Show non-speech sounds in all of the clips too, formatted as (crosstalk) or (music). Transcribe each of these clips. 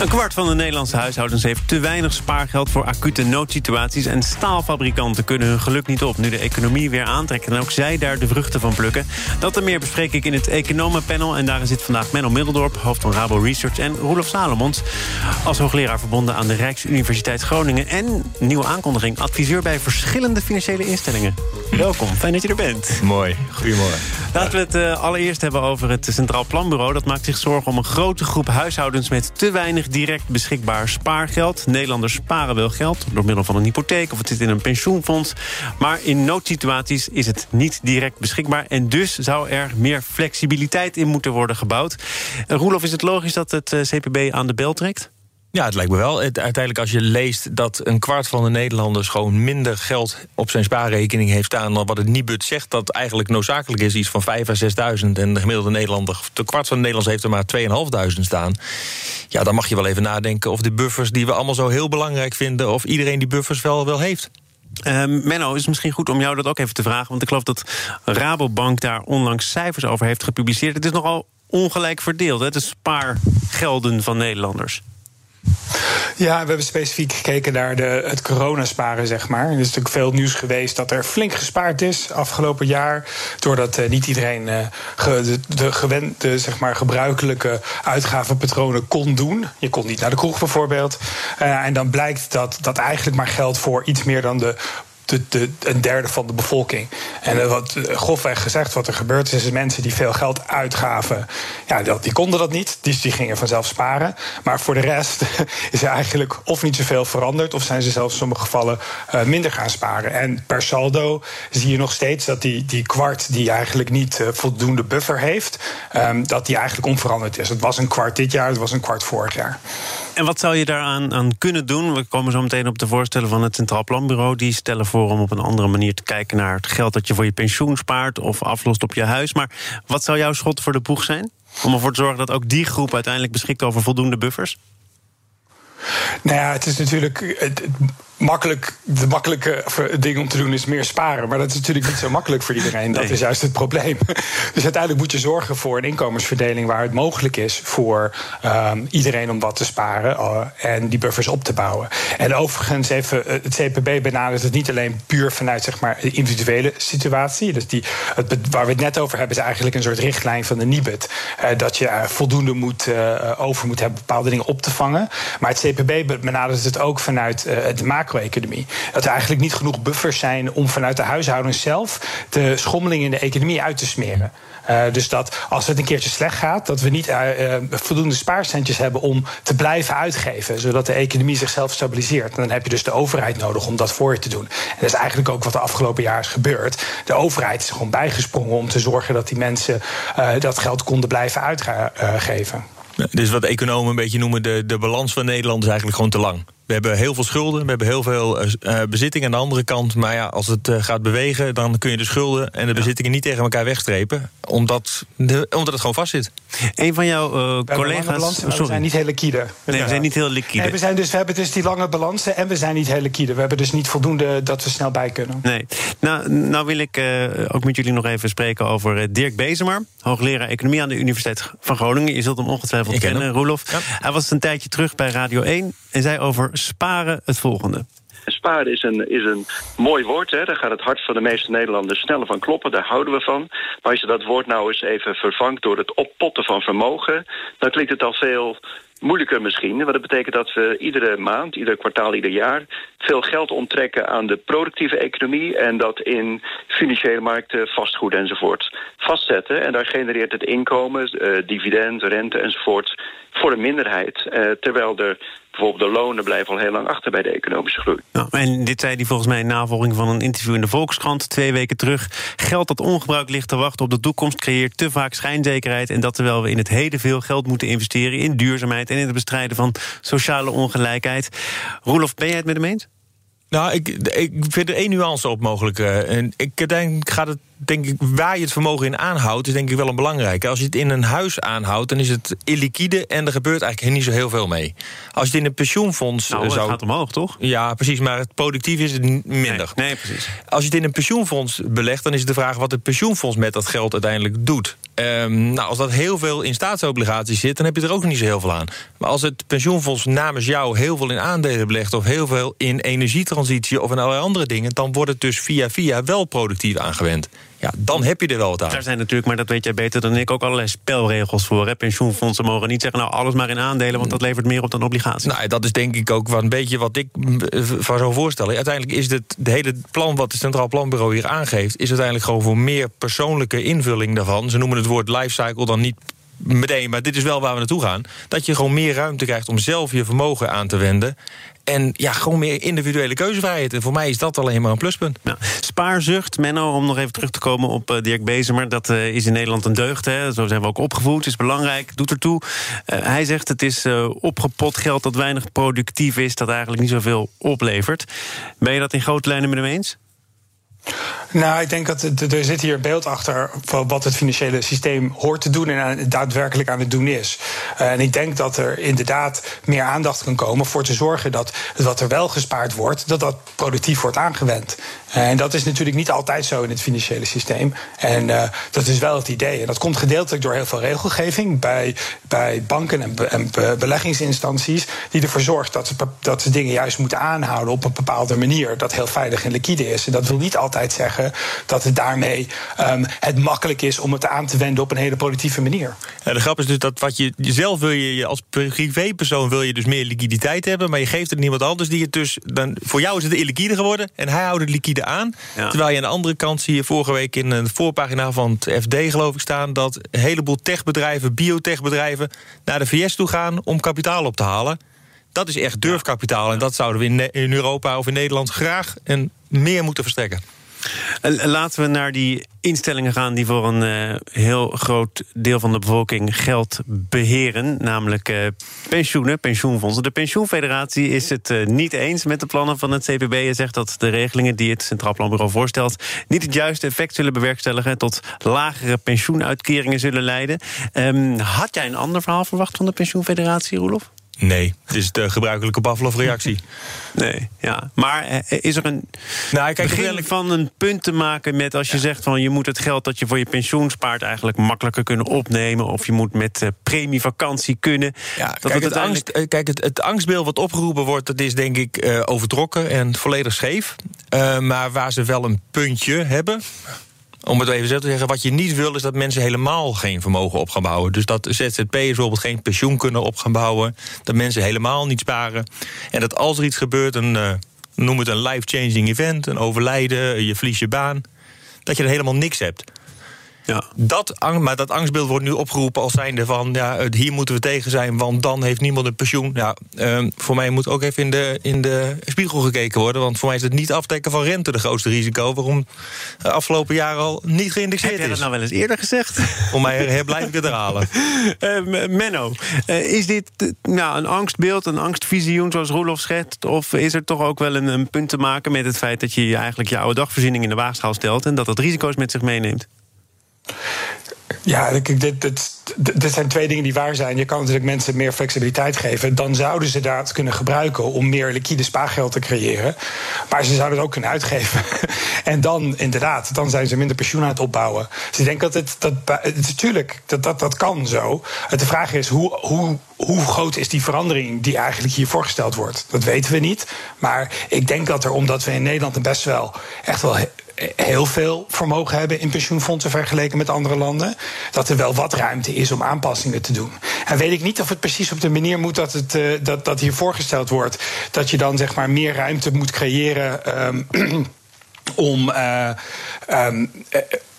Een kwart van de Nederlandse huishoudens heeft te weinig spaargeld voor acute noodsituaties. En staalfabrikanten kunnen hun geluk niet op nu de economie weer aantrekt. En ook zij daar de vruchten van plukken. Dat en meer bespreek ik in het Economenpanel. En daarin zit vandaag Menno Middeldorp, hoofd van Rabo Research. En Roelof Salomons, als hoogleraar verbonden aan de Rijksuniversiteit Groningen. En, nieuwe aankondiging, adviseur bij verschillende financiële instellingen. Welkom, fijn dat je er bent. Mooi, goedemorgen. Laten we het uh, allereerst hebben over het Centraal Planbureau. Dat maakt zich zorgen om een grote groep huishoudens met te weinig direct beschikbaar spaargeld. Nederlanders sparen wel geld door middel van een hypotheek of het zit in een pensioenfonds. Maar in noodsituaties is het niet direct beschikbaar. En dus zou er meer flexibiliteit in moeten worden gebouwd. Uh, Roelof, is het logisch dat het uh, CPB aan de bel trekt? Ja, het lijkt me wel. Uiteindelijk als je leest dat een kwart van de Nederlanders... gewoon minder geld op zijn spaarrekening heeft staan... dan wat het Nibud zegt dat eigenlijk noodzakelijk is... iets van 5.000 à 6.000 en de gemiddelde Nederlander... de kwart van de Nederlanders heeft er maar 2.500 staan. Ja, dan mag je wel even nadenken of de buffers die we allemaal zo heel belangrijk vinden... of iedereen die buffers wel, wel heeft. Uh, Menno, is het misschien goed om jou dat ook even te vragen... want ik geloof dat Rabobank daar onlangs cijfers over heeft gepubliceerd. Het is nogal ongelijk verdeeld, hè, de spaargelden van Nederlanders. Ja, we hebben specifiek gekeken naar de, het coronasparen, zeg maar. Er is natuurlijk veel nieuws geweest dat er flink gespaard is afgelopen jaar. Doordat uh, niet iedereen ge, de, de, gewende, zeg maar, gebruikelijke uitgavenpatronen kon doen. Je kon niet naar de kroeg bijvoorbeeld. Uh, en dan blijkt dat dat eigenlijk maar geldt voor iets meer dan de de, de, een derde van de bevolking. En wat grofweg gezegd, wat er gebeurt is, is mensen die veel geld uitgaven, ja, die konden dat niet, dus die gingen vanzelf sparen. Maar voor de rest (laughs) is er eigenlijk of niet zoveel veranderd, of zijn ze zelfs in sommige gevallen uh, minder gaan sparen. En per saldo zie je nog steeds dat die, die kwart die eigenlijk niet uh, voldoende buffer heeft, um, dat die eigenlijk onveranderd is. Het was een kwart dit jaar, het was een kwart vorig jaar. En wat zou je daaraan aan kunnen doen? We komen zo meteen op de voorstellen van het Centraal Planbureau. Die stellen voor om op een andere manier te kijken naar het geld dat je voor je pensioen spaart of aflost op je huis. Maar wat zou jouw schot voor de boeg zijn? Om ervoor te zorgen dat ook die groep uiteindelijk beschikt over voldoende buffers? Nou ja, het is natuurlijk. Het, makkelijk, de makkelijke ding om te doen is meer sparen. Maar dat is natuurlijk niet zo makkelijk voor iedereen. Dat is juist het probleem. (laughs) Dus uiteindelijk moet je zorgen voor een inkomensverdeling waar het mogelijk is voor um, iedereen om wat te sparen uh, en die buffers op te bouwen. En overigens even, het CPB benadert het niet alleen puur vanuit zeg maar, de individuele situatie. Dus die, het, waar we het net over hebben, is eigenlijk een soort richtlijn van de NIBUD. Uh, dat je uh, voldoende moet, over moet hebben bepaalde dingen op te vangen. Maar het CPB benadert het ook vanuit het Dat er eigenlijk niet genoeg buffers zijn om vanuit de huishoudens zelf de schommeling in de economie uit te smeren. Uh, dus dat als het een keertje slecht gaat, dat we niet uh, uh, voldoende spaarcentjes hebben om te blijven uitgeven, zodat de economie zichzelf stabiliseert. En dan heb je dus de overheid nodig om dat voor je te doen. En dat is eigenlijk ook wat de afgelopen jaar is gebeurd. De overheid is er gewoon bijgesprongen om te zorgen dat die mensen dat geld konden blijven uitgeven. Dus wat economen een beetje noemen, de, de balans van Nederland is eigenlijk gewoon te lang. We hebben heel veel schulden, we hebben heel veel uh, bezitting aan de andere kant. Maar ja, als het uh, gaat bewegen, dan kun je de schulden en de ja. bezittingen niet tegen elkaar wegstrepen. Omdat, de, omdat het gewoon vastzit. Een van jouw uh, collega's. Sorry. We zijn niet heel liquide. Nee, we zijn niet heel liquide. We, zijn dus, we hebben dus die lange balansen en we zijn niet heel liquide. We hebben dus niet voldoende dat we snel bij kunnen. Nee. Nou, nou wil ik ook met jullie nog even spreken over Dirk Bezemer, hoogleraar economie aan de Universiteit van Groningen. Je zult hem ongetwijfeld ik kennen, Roelof. Ja. Hij was een tijdje terug bij Radio 1 en zei over sparen het volgende. Sparen is een, is een mooi woord. Hè? Daar gaat het hart van de meeste Nederlanders sneller van kloppen. Daar houden we van. Maar als je dat woord nou eens even vervangt door het oppotten van vermogen... dan klinkt het al veel moeilijker misschien. Want dat betekent dat we iedere maand, ieder kwartaal, ieder jaar... veel geld onttrekken aan de productieve economie... en dat in financiële markten, vastgoed enzovoort vastzetten. En daar genereert het inkomen, uh, dividend, rente enzovoort... voor een minderheid. Uh, terwijl er bijvoorbeeld de lonen blijven al heel lang achter bij de economische groei. En dit zei hij volgens mij in navolging van een interview in de Volkskrant twee weken terug. Geld dat ongebruikt ligt te wachten op de toekomst creëert te vaak schijnzekerheid. En dat terwijl we in het heden veel geld moeten investeren in duurzaamheid en in het bestrijden van sociale ongelijkheid. Roelof, ben jij het met hem eens? Nou, ik, ik vind er één nuance op mogelijk. Uh, en ik denk, gaat het denk ik, waar je het vermogen in aanhoudt, is denk ik wel een belangrijke. Als je het in een huis aanhoudt, dan is het illiquide en er gebeurt eigenlijk niet zo heel veel mee. Als je het in een pensioenfonds nou, zou. Het gaat omhoog, toch? Ja, precies. Maar het productief is het minder. Nee, nee, precies. Als je het in een pensioenfonds belegt, dan is het de vraag wat het pensioenfonds met dat geld uiteindelijk doet. Um, nou, als dat heel veel in staatsobligaties zit, dan heb je er ook niet zo heel veel aan. Maar als het pensioenfonds namens jou heel veel in aandelen belegt, of heel veel in energietransitie of in allerlei andere dingen, dan wordt het dus via via wel productief aangewend ja, dan heb je er wel wat aan. Daar zijn natuurlijk, maar dat weet jij beter dan ik, ook allerlei spelregels voor. Hè? Pensioenfondsen mogen niet zeggen, nou alles maar in aandelen, want dat levert meer op dan obligaties. Nou, dat is denk ik ook wel een beetje wat ik van zou voorstellen. Uiteindelijk is het, de hele plan wat het Centraal Planbureau hier aangeeft, is uiteindelijk gewoon voor meer persoonlijke invulling daarvan. Ze noemen het woord lifecycle dan niet meteen, maar dit is wel waar we naartoe gaan. Dat je gewoon meer ruimte krijgt om zelf je vermogen aan te wenden. En ja, gewoon meer individuele keuzevrijheid. En voor mij is dat alleen maar een pluspunt. Spaarzucht, Menno, om nog even terug te komen op uh, Dirk Bezemer. Dat uh, is in Nederland een deugd. Hè? Zo zijn we ook opgevoed. is belangrijk, doet ertoe. Uh, hij zegt het is opgepot geld dat weinig productief is. Dat eigenlijk niet zoveel oplevert. Ben je dat in grote lijnen met hem eens? Nou, ik denk dat er zit hier een beeld achter van wat het financiële systeem hoort te doen en daadwerkelijk aan het doen is. Eh, en ik denk dat er inderdaad meer aandacht kan komen voor te zorgen dat wat er wel gespaard wordt, dat dat productief wordt aangewend. Eh, en dat is natuurlijk niet altijd zo in het financiële systeem. En uh, dat is wel het idee. En dat komt gedeeltelijk door heel veel regelgeving bij, bij banken en, beleggingsinstanties, die ervoor zorgt dat dat ze dingen juist moeten aanhouden op een bepaalde manier, dat heel veilig en liquide is. En dat wil niet altijd zeggen dat het daarmee um, het makkelijk is om het aan te wenden op een hele productieve manier. Ja, de grap is dus dat wat je zelf wil je als privépersoon wil je dus meer liquiditeit hebben, maar je geeft het niemand anders die het dus dan voor jou is het illiquide geworden en hij houdt het liquide aan. Terwijl je aan de andere kant zie je vorige week in een voorpagina van het FD geloof ik staan dat een heleboel techbedrijven, biotechbedrijven naar de VS toe gaan om kapitaal op te halen. Dat is echt durfkapitaal. En dat zouden we in Europa of in Nederland graag en meer moeten verstrekken. Eh, laten we naar die instellingen gaan die voor een uh, heel groot deel van de bevolking geld beheren, namelijk uh, pensioenen, pensioenfondsen. De Pensioenfederatie is het niet eens met de plannen van het CPB en zegt dat de regelingen die het Centraal Planbureau voorstelt niet het juiste effect zullen bewerkstelligen, tot lagere pensioenuitkeringen zullen leiden. Um, had jij een ander verhaal verwacht van de Pensioenfederatie, Roelof? Nee, het is de gebruikelijke Pavlov-reactie. (laughs) nee, ja. Maar eh, is er een nou, kijk, begin van een punt te maken met als je zegt van je moet het geld dat je voor je pensioen spaart eigenlijk makkelijker kunnen opnemen of je moet met uh, premievakantie kunnen. Ja, dat kijk, het, angst, eh, kijk het, het, angstbeeld wat opgeroepen wordt, dat is denk ik uh, overtrokken en volledig scheef. Uh, maar waar ze wel een puntje hebben, om het even zo te zeggen, wat je niet wil is dat mensen helemaal geen vermogen op gaan bouwen. Dus dat ZZP bijvoorbeeld geen pensioen kunnen op gaan bouwen. Dat mensen helemaal niet sparen. En dat als er iets gebeurt, een, uh, noem het een life-changing event, een overlijden, je verlies je baan, dat je er helemaal niks hebt. Ja. Dat, maar dat angstbeeld wordt nu opgeroepen als zijnde van... Ja, hier moeten we tegen zijn, want dan heeft niemand een pensioen. Ja, uh, voor mij moet ook even in de, in de spiegel gekeken worden... want voor mij is het niet afdekken van rente de grootste risico... waarom de afgelopen jaren al niet geïndexeerd is. Heb je dat nou wel eens eerder gezegd? (laughs) Voor mij blijf ik het herhalen. (laughs) Uh, Menno, uh, is dit nou, een angstbeeld, een angstvisioen zoals Roelof schetst... of is er toch ook wel een, een punt te maken met het feit... dat je eigenlijk je oude dagvoorziening in de waagschaal stelt... en dat dat risico's met zich meeneemt? Ja, dit, dit, dit, zijn twee dingen die waar zijn. Je kan natuurlijk mensen meer flexibiliteit geven. Dan zouden ze dat kunnen gebruiken om meer liquide spaargeld te creëren. Maar ze zouden het ook kunnen uitgeven. (laughs) en dan, inderdaad, dan zijn ze minder pensioen aan het opbouwen. Dus ik denk dat het, dat, natuurlijk, dat, dat, dat kan zo. De vraag is, hoe, hoe, hoe groot is die verandering die eigenlijk hier voorgesteld wordt? Dat weten we niet. Maar ik denk dat er, omdat we in Nederland best wel echt wel heel veel vermogen hebben in pensioenfondsen vergeleken met andere landen. Dat er wel wat ruimte is om aanpassingen te doen. En weet ik niet of het precies op de manier moet dat, het, uh, dat, dat hier voorgesteld wordt. Dat je dan zeg maar meer ruimte moet creëren. Um, (clears throat) om uh, um,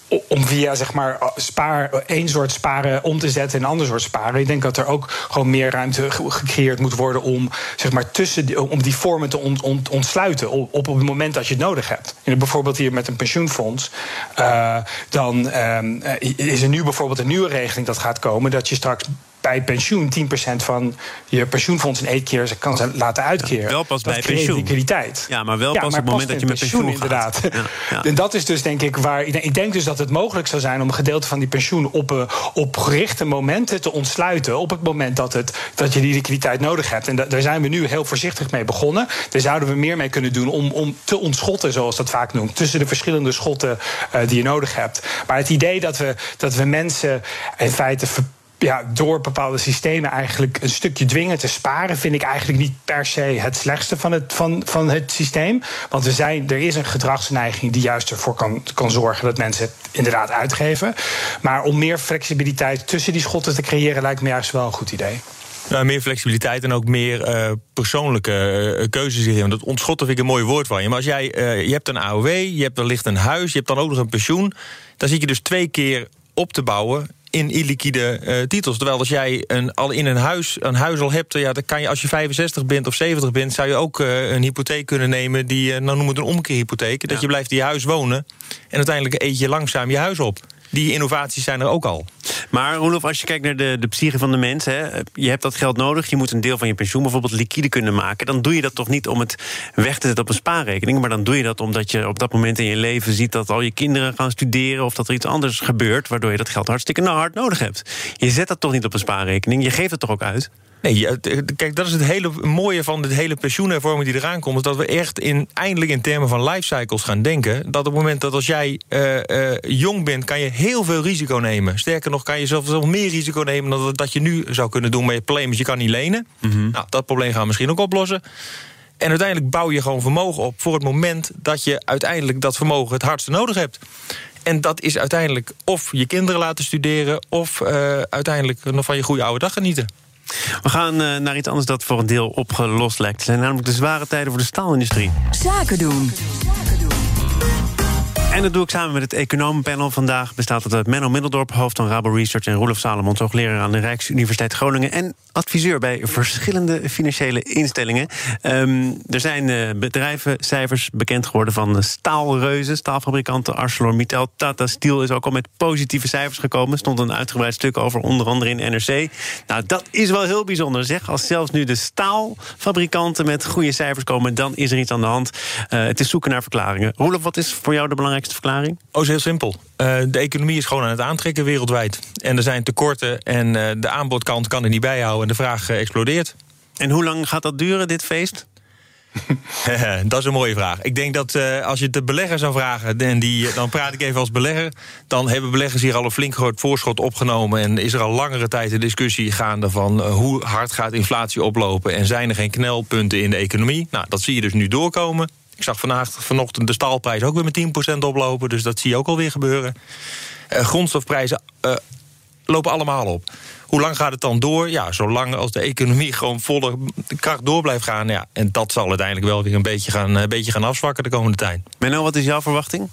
om via zeg maar spaar, één soort sparen om te zetten in een ander soort sparen. Ik denk dat er ook gewoon meer ruimte gecreëerd moet worden om zeg maar tussen die, om die vormen te ontsluiten op, op het moment dat je het nodig hebt. En bijvoorbeeld hier met een pensioenfonds, uh, dan uh, is er nu bijvoorbeeld een nieuwe regeling dat gaat komen dat je straks bij pensioen 10% van je pensioenfonds in één keer kan ze laten uitkeren. wel pas dat bij pensioen. liquiditeit. Ja, maar wel pas op het moment dat je met pensioen, inderdaad. Ja, ja. En dat is dus denk ik waar. Ik denk dus dat het mogelijk zou zijn om een gedeelte van die pensioen op, eh, op gerichte momenten te ontsluiten. Op het moment dat, het, dat je die liquiditeit nodig hebt. En daar zijn we nu heel voorzichtig mee begonnen. Daar zouden we meer mee kunnen doen om, om te ontschotten, zoals dat vaak noemt. Tussen de verschillende schotten uh, die je nodig hebt. Maar het idee dat we, dat we mensen in feite ja, door bepaalde systemen eigenlijk een stukje dwingen te sparen, vind ik eigenlijk niet per se het slechtste van het, van, van het systeem. Want er, zijn, er is een gedragsneiging die juist ervoor kan, kan zorgen dat mensen het inderdaad uitgeven. Maar om meer flexibiliteit tussen die schotten te creëren, lijkt me juist wel een goed idee. Meer flexibiliteit en ook meer uh, persoonlijke uh, keuzes hierin. Dat ontschotten vind ik een mooi woord van je. Maar als jij, uh, je hebt een AOW, je hebt wellicht een huis, je hebt dan ook nog een pensioen. Dan zit je dus twee keer op te bouwen in illiquide uh, titels. Terwijl als jij een, al in een huis, een huis al hebt... Ja, dan kan je als je 65 bent of 70 bent... zou je ook uh, een hypotheek kunnen nemen... die, nou noem het een omkeerhypotheek. Dat je blijft in je huis wonen... en uiteindelijk eet je langzaam je huis op die innovaties zijn er ook al. Maar Roelof, als je kijkt naar de, de psyche van de mens... Hè, je hebt dat geld nodig, je moet een deel van je pensioen bijvoorbeeld liquide kunnen maken... dan doe je dat toch niet om het weg te zetten op een spaarrekening... maar dan doe je dat omdat je op dat moment in je leven ziet... dat al je kinderen gaan studeren of dat er iets anders gebeurt... waardoor je dat geld hartstikke nou hard nodig hebt. Je zet dat toch niet op een spaarrekening, je geeft het toch ook uit? Nee, kijk, dat is het hele mooie van de hele pensioenhervorming die eraan komt. Is dat we echt in, eindelijk in termen van lifecycles gaan denken. Dat op het moment dat als jij uh, uh, jong bent, kan je heel veel risico nemen. Sterker nog, kan je zelfs veel meer risico nemen dan dat je nu zou kunnen doen. Maar het probleem is, je kan niet lenen. Mm -hmm. Nou, dat probleem gaan we misschien ook oplossen. En uiteindelijk bouw je gewoon vermogen op voor het moment dat je uiteindelijk dat vermogen het hardste nodig hebt. En dat is uiteindelijk of je kinderen laten studeren, of uh, uiteindelijk nog van je goede oude dag genieten. We gaan uh, naar iets anders dat voor een deel opgelost lijkt te zijn. Namelijk de zware tijden voor de staalindustrie. Zaken doen. En dat doe ik samen met het economenpanel. Vandaag bestaat het uit Menno Middeldorp, hoofd van Rabo Research... en Roelof Salomons, hoogleraar aan de Rijksuniversiteit Groningen... en adviseur bij verschillende financiële instellingen. Um, er zijn uh, bedrijven, cijfers bekend geworden van staalreuzen... staalfabrikanten, ArcelorMittal, Tata Steel is ook al met positieve cijfers gekomen. Stond een uitgebreid stuk over, onder andere in NRC. Nou, dat is wel heel bijzonder, zeg. Als zelfs nu de staalfabrikanten met goede cijfers komen... dan is er iets aan de hand. Uh, het is zoeken naar verklaringen. Roelof, wat is voor jou de belangrijkste verklaring? Oh, is heel simpel. Uh, de economie is gewoon aan het aantrekken wereldwijd. En er zijn tekorten en uh, de aanbodkant kan er niet bijhouden... en de vraag uh, explodeert. En hoe lang gaat dat duren, dit feest? (laughs) dat is een mooie vraag. Ik denk dat uh, als je het de belegger zou vragen, en die, dan praat ik even als belegger, dan hebben beleggers hier al een flink groot voorschot opgenomen en is er al langere tijd een discussie gaande van uh, hoe hard gaat inflatie oplopen en zijn er geen knelpunten in de economie. Nou, dat zie je dus nu doorkomen. Ik zag vandaag, vanochtend de staalprijs ook weer met 10% oplopen. Dus dat zie je ook alweer gebeuren. Uh, grondstofprijzen uh, lopen allemaal op. Hoe lang gaat het dan door? Ja, zolang als de economie gewoon volle kracht door blijft gaan. Ja, en dat zal uiteindelijk wel weer een beetje gaan, een beetje gaan afzwakken de komende tijd. Menno, wat is jouw verwachting?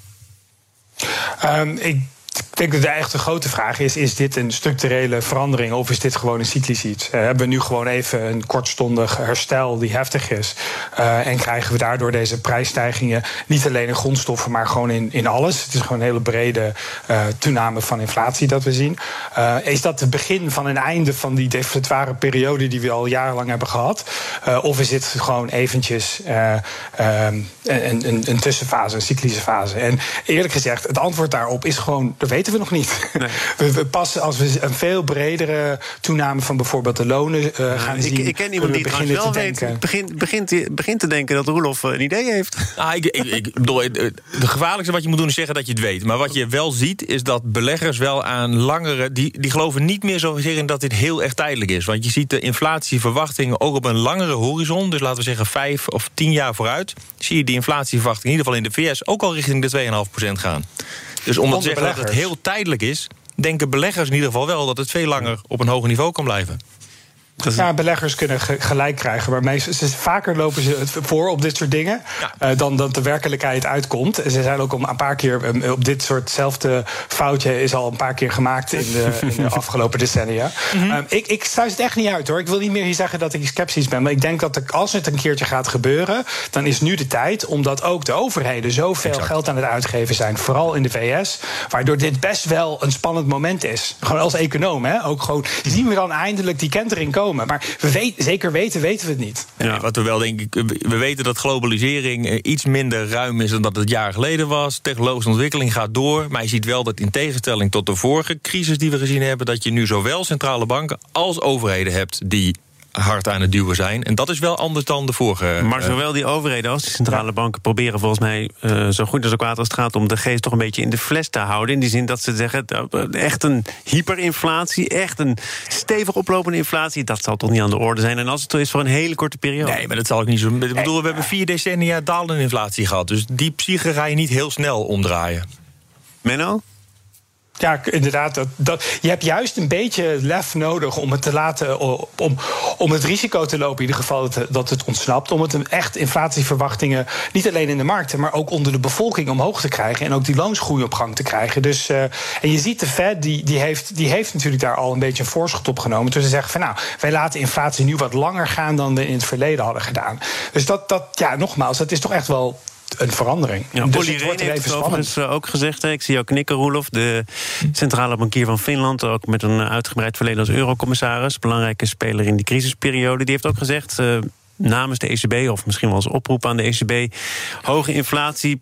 Um, ik ik denk dat de echte grote vraag is: is dit een structurele verandering of is dit gewoon een cyclisch iets? Uh, hebben we nu gewoon even een kortstondig herstel die heftig is? Uh, en krijgen we daardoor deze prijsstijgingen niet alleen in grondstoffen, maar gewoon in, in alles? Het is gewoon een hele brede uh, toename van inflatie dat we zien. is dat het begin van een einde van die deflatoire periode die we al jarenlang hebben gehad? of is dit gewoon eventjes een, een, een tussenfase, een cyclische fase? En eerlijk gezegd, het antwoord daarop is gewoon dat weten we nog niet. Nee. (laughs) We, we passen als we een veel bredere toename van bijvoorbeeld de lonen uh, gaan ik, zien. Ik ken iemand die het wel weet. Begint, begint, begint te denken dat Roelof een idee heeft. Ah, (laughs) ik, ik, ik bedoel, de gevaarlijkste wat je moet doen is zeggen dat je het weet. Maar wat je wel ziet is dat beleggers wel aan langere... die, die geloven niet meer zozeer in dat dit heel erg tijdelijk is. Want je ziet de inflatieverwachtingen ook op een langere horizon. Dus laten we zeggen vijf of tien jaar vooruit. Zie je die inflatieverwachting in ieder geval in de VS... ook al richting de 2,5% gaan. Dus om te zeggen dat het heel tijdelijk is, denken beleggers in ieder geval wel dat het veel langer op een hoger niveau kan blijven. Ja, beleggers kunnen gelijk krijgen. Maar meestal, ze, vaker lopen ze voor op dit soort dingen uh, dan dat de werkelijkheid uitkomt. Ze zijn ook om een paar keer um, op dit soortzelfde foutje is al een paar keer gemaakt in de, (laughs) in de afgelopen decennia. Mm -hmm. um, ik, ik sluit het echt niet uit hoor. Ik wil niet meer hier zeggen dat ik sceptisch ben. Maar ik denk dat als het een keertje gaat gebeuren, dan is nu de tijd omdat ook de overheden zoveel exact. geld aan het uitgeven zijn. Vooral in de VS. Waardoor dit best wel een spannend moment is. Gewoon als econoom, hè? Ook gewoon zien we dan eindelijk die kentering komen. Maar we weten, zeker weten, weten we het niet. Ja, wat we wel denken, we weten dat globalisering eh, iets minder ruim is dan dat het jaar geleden was. Technologische ontwikkeling gaat door. Maar je ziet wel dat in tegenstelling tot de vorige crisis die we gezien hebben, dat je nu zowel centrale banken als overheden hebt die hard aan het duwen zijn. En dat is wel anders dan de vorige. Maar zowel die overheden als de centrale banken proberen volgens mij uh, zo goed als ook kwaad als het gaat om de geest toch een beetje in de fles te houden. In die zin dat ze zeggen: echt een hyperinflatie, echt een stevig oplopende inflatie, dat zal toch niet aan de orde zijn. En als het is voor een hele korte periode. Nee, maar dat zal ik niet zo. Ik bedoel, we hebben vier decennia dalende inflatie gehad. Dus die psyche ga je niet heel snel omdraaien. Menno? Ja, inderdaad. Dat, dat, je hebt juist een beetje lef nodig om het te laten. Om, om het risico te lopen, in ieder geval dat, dat het ontsnapt. Om het echt inflatieverwachtingen, niet alleen in de markten, maar ook onder de bevolking omhoog te krijgen. En ook die loonsgroei op gang te krijgen. Dus, uh, en je ziet de Fed, die, die, heeft, die heeft natuurlijk daar al een beetje een voorschot op genomen. Dus ze zeggen van nou, wij laten inflatie nu wat langer gaan dan we in het verleden hadden gedaan. Dus dat, dat ja, nogmaals, dat is toch echt wel een verandering. Ja, dus Olly Rehn heeft het overigens eh, ook gezegd. Ik zie jou knikken, Roelof. De centrale bankier van Finland, ook met een uitgebreid verleden als eurocommissaris. Belangrijke speler in die crisisperiode. Die heeft ook gezegd, uh, namens de ECB, of misschien wel als oproep aan de ECB... hoge inflatie,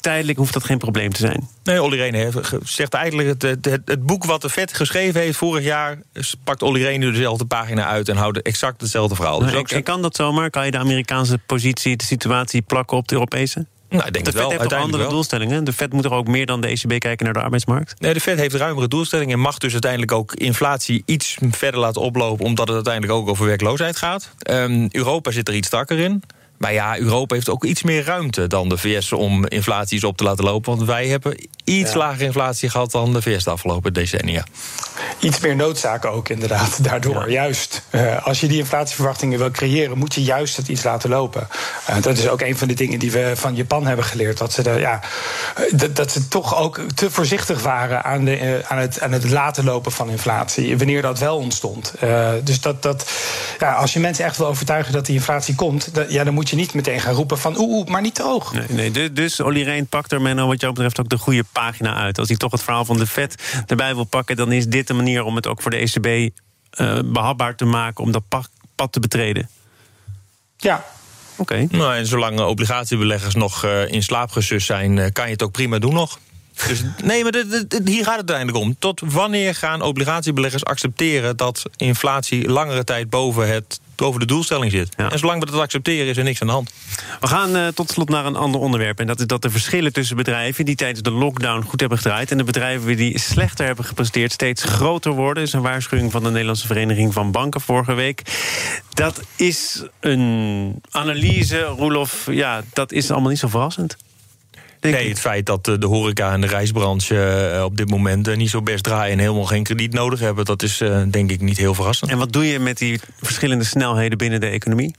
tijdelijk hoeft dat geen probleem te zijn. Nee, Olly Rehn zegt eigenlijk het, het, het, boek wat de Fed geschreven heeft vorig jaar... pakt Olly Rehn nu dezelfde pagina uit en houdt exact hetzelfde verhaal. Dus ook, en kan dat zomaar? Kan je de Amerikaanse positie, de situatie plakken op de Europese? Nou, ik denk de Fed wel, heeft toch andere wel. doelstellingen? De Fed moet er ook meer dan de ECB kijken naar de arbeidsmarkt? Nee, de Fed heeft ruimere doelstellingen... en mag dus uiteindelijk ook inflatie iets verder laten oplopen... omdat het uiteindelijk ook over werkloosheid gaat. Um, Europa zit er iets strakker in... Maar ja, Europa heeft ook iets meer ruimte dan de VS om inflaties op te laten lopen. Want wij hebben iets ja. lagere inflatie gehad dan de VS de afgelopen decennia. Iets meer noodzaak ook, inderdaad. (laughs) Daardoor, ja. juist. Uh, als je die inflatieverwachtingen wil creëren, moet je juist het iets laten lopen. Uh, dat is ook een van de dingen die we van Japan hebben geleerd. Dat ze, de, ja, dat, dat ze toch ook te voorzichtig waren aan, de, uh, aan, het, aan het laten lopen van inflatie. Wanneer dat wel ontstond. dus dat, dat, ja, als je mensen echt wil overtuigen dat die inflatie komt, dat, ja, dan moet je niet meteen gaan roepen van oeh, oeh maar niet te hoog. Nee, nee, dus Olly Reen pakt er, Menno, wat jou betreft ook de goede pagina uit. Als hij toch het verhaal van de vet erbij wil pakken, dan is dit de manier om het ook voor de ECB uh, behapbaar te maken om dat pad te betreden. Ja, Oké. Okay. Nou, en zolang obligatiebeleggers nog uh, in slaap gesust zijn, uh, kan je het ook prima doen nog. Dus, (laughs) nee, maar de, de, hier gaat het uiteindelijk om. Tot wanneer gaan obligatiebeleggers accepteren dat inflatie langere tijd boven het boven de doelstelling zit. Ja. En zolang we dat accepteren, is er niks aan de hand. We gaan uh, tot slot naar een ander onderwerp. En dat is dat de verschillen tussen bedrijven die tijdens de lockdown goed hebben gedraaid. en de bedrijven die slechter hebben gepresteerd steeds groter worden. is een waarschuwing van de Nederlandse Vereniging van Banken vorige week. Dat is een analyse, Roelof. Ja, dat is allemaal niet zo verrassend. Denk nee, ik. het feit dat de horeca en de reisbranche op dit moment niet zo best draaien en helemaal geen krediet nodig hebben, dat is denk ik niet heel verrassend. En wat doe je met die verschillende snelheden binnen de economie?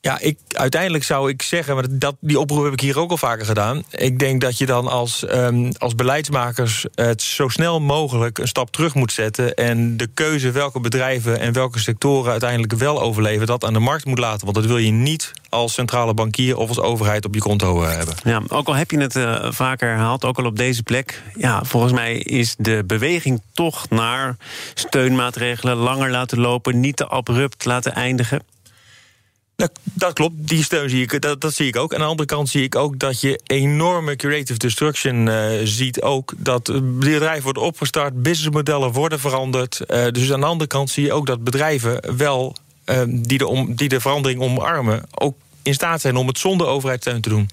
Ja, ik, uiteindelijk zou ik zeggen, maar dat, die oproep heb ik hier ook al vaker gedaan. Ik denk dat je dan als, um, als beleidsmakers het zo snel mogelijk een stap terug moet zetten. En de keuze welke bedrijven en welke sectoren uiteindelijk wel overleven, dat aan de markt moet laten. Want dat wil je niet als centrale bankier of als overheid op je konto hebben. Ja, ook al heb je het uh, vaker herhaald, ook al op deze plek. Ja, volgens mij is de beweging toch naar steunmaatregelen langer laten lopen, niet te abrupt laten eindigen. Dat, dat, klopt, die steun zie ik, dat, dat, zie ik ook. Aan de andere kant zie ik ook dat je enorme creative destruction uh, ziet. Ook dat bedrijven worden opgestart, businessmodellen worden veranderd. Uh, dus aan de andere kant zie je ook dat bedrijven wel uh, die, de om, die de verandering omarmen, ook in staat zijn om het zonder overheidssteun te doen.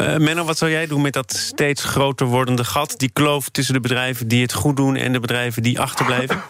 Uh, Menno, wat zou jij doen met dat steeds groter wordende gat? Die kloof tussen de bedrijven die het goed doen en de bedrijven die achterblijven?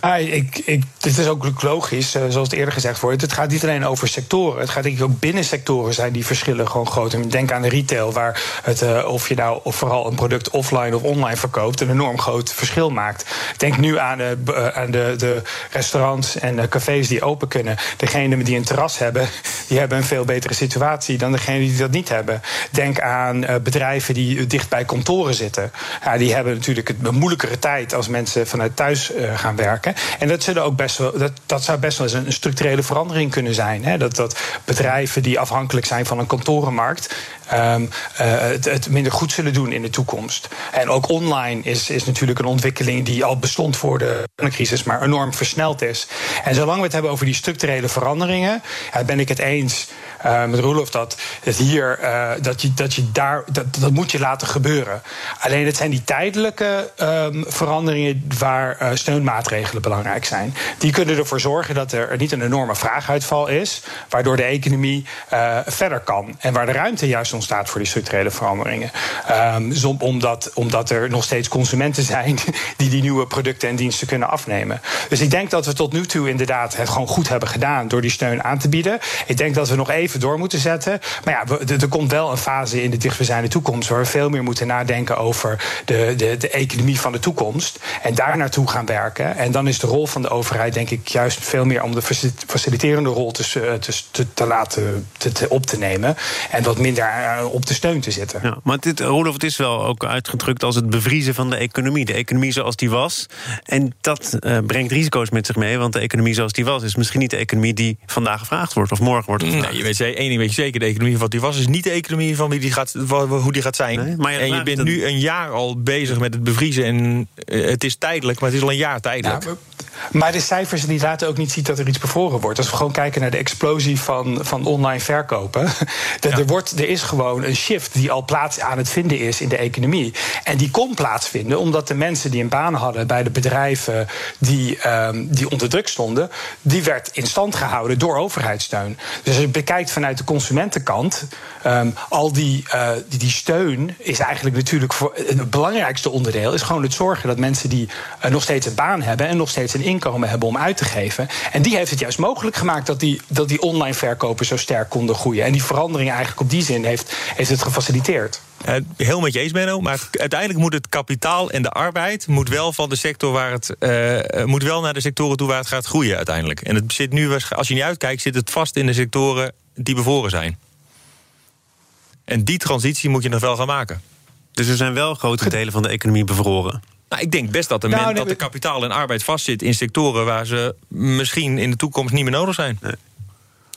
Ah, ik, ik, dit is ook logisch, eh, zoals het eerder gezegd wordt. Het gaat niet alleen over sectoren. Het gaat denk ik ook binnen sectoren zijn die verschillen gewoon groot. Denk aan de retail, waar het, uh, of je nou of vooral een product offline of online verkoopt, een enorm groot verschil maakt. Denk nu aan de, uh, aan de, de restaurants en cafés die open kunnen. Degenen die een terras hebben, (laughs) die hebben een veel betere situatie dan degenen die dat niet hebben. Denk aan bedrijven die dicht bij kantoren zitten. Ja, die hebben natuurlijk een moeilijkere tijd als mensen vanuit thuis gaan werken. En dat, zullen ook best wel, dat, dat zou best wel eens een, structurele verandering kunnen zijn. Hè? Dat, dat bedrijven die afhankelijk zijn van een kantorenmarkt. Um, het, het, minder goed zullen doen in de toekomst. En ook online is, is natuurlijk een ontwikkeling die al bestond voor de crisis, maar enorm versneld is. En zolang we het hebben over die structurele veranderingen, ja, ben ik het eens met Roelof dat hier, uh, dat, je, dat je daar, dat, dat moet je laten gebeuren. Alleen het zijn die tijdelijke um, veranderingen waar uh, steunmaatregelen belangrijk zijn. Die kunnen ervoor zorgen dat er niet een enorme vraaguitval is, waardoor de economie verder kan. En waar de ruimte juist ontstaat voor die structurele veranderingen. Um, omdat, omdat er nog steeds consumenten zijn (laughs) die die nieuwe producten en diensten kunnen afnemen. Dus ik denk dat we tot nu toe inderdaad het gewoon goed hebben gedaan door die steun aan te bieden. Ik denk dat we nog even door moeten zetten. Maar ja, er komt wel een fase in de dichtstbijzijnde toekomst waar we veel meer moeten nadenken over de, de, de economie van de toekomst. En daar naartoe gaan werken. En dan is de rol van de overheid, denk ik, juist veel meer om de faciliterende rol te, te, te laten te, op te nemen. En wat minder eh, op de steun te zitten. Ja, maar dit, Rolof, het is wel ook uitgedrukt als het bevriezen van de economie. De economie zoals die was. En dat uh, brengt risico's met zich mee. Want de economie zoals die was, is misschien niet de economie die vandaag gevraagd wordt of morgen wordt gevraagd. Nee, je weet één ding weet je zeker, de economie van die was is niet de economie van wie die gaat, hoe die gaat zijn. Nee, maar je en je bent nu een jaar al bezig met het bevriezen en eh, het is tijdelijk, maar het is al een jaar tijdelijk. Ja, maar de cijfers die laten ook niet zien dat er iets bevroren wordt. Als we gewoon kijken naar de explosie van, van online verkopen. (laughs) er, wordt, er is gewoon een shift die al plaats aan het vinden is in de economie. En die kon plaatsvinden omdat de mensen die een baan hadden bij de bedrijven die, um, die onder druk stonden, die werd in stand gehouden door overheidssteun. Dus als je bekijkt vanuit de consumentenkant, um, al die, uh, die, die, steun is eigenlijk natuurlijk voor het belangrijkste onderdeel is gewoon het zorgen dat mensen die uh, nog steeds een baan hebben en nog steeds een inkomen hebben om uit te geven. En die heeft het juist mogelijk gemaakt dat die, dat die online verkopen zo sterk konden groeien. En die verandering eigenlijk op die zin heeft, heeft het gefaciliteerd. Uh, heel met je eens, Benno. Maar uiteindelijk moet het kapitaal en de arbeid moet wel van de sector waar het uh, moet wel naar de sectoren toe waar het gaat groeien uiteindelijk. En het zit nu, als je niet uitkijkt, zit het vast in de sectoren die bevoren zijn. En die transitie moet je nog wel gaan maken. Dus er zijn wel grote delen van de economie bevroren. Nou, ik denk best dat, de, nou, dat de kapitaal en arbeid vastzit in sectoren waar ze misschien in de toekomst niet meer nodig zijn. Nee.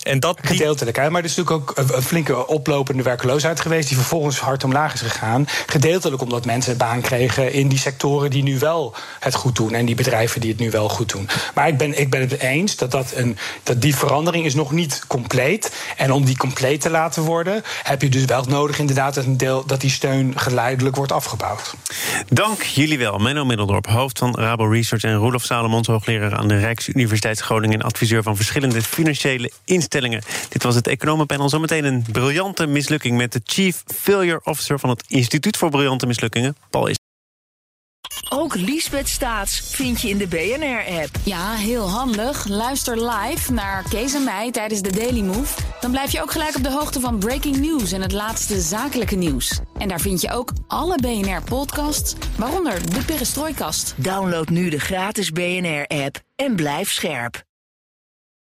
En dat Gedeeltelijk, hè? maar er is natuurlijk ook een flinke oplopende werkloosheid geweest... die vervolgens hard omlaag is gegaan. Gedeeltelijk omdat mensen baan kregen in die sectoren die nu wel het goed doen... en die bedrijven die het nu wel goed doen. Maar ik ben, ik ben het eens dat, dat, een, dat die verandering is nog niet compleet. En om die compleet te laten worden... heb je dus wel nodig inderdaad dat, een deel, dat die steun geleidelijk wordt afgebouwd. Dank jullie wel. Menno Middeldorp, hoofd van Rabo Research... en Roelof Salomons, hoogleraar aan de Rijksuniversiteit Groningen... en adviseur van verschillende financiële instellingen dit was het Economenpanel. Zometeen een briljante mislukking met de Chief Failure Officer van het Instituut voor Briljante Mislukkingen, Paul is. Ook Liesbeth Staats vind je in de BNR-app. Ja, heel handig. Luister live naar Kees en mij tijdens de Daily Move. Dan blijf je ook gelijk op de hoogte van breaking news en het laatste zakelijke nieuws. En daar vind je ook alle BNR-podcasts, waaronder de Perestrooikast. Download nu de gratis BNR-app en blijf scherp.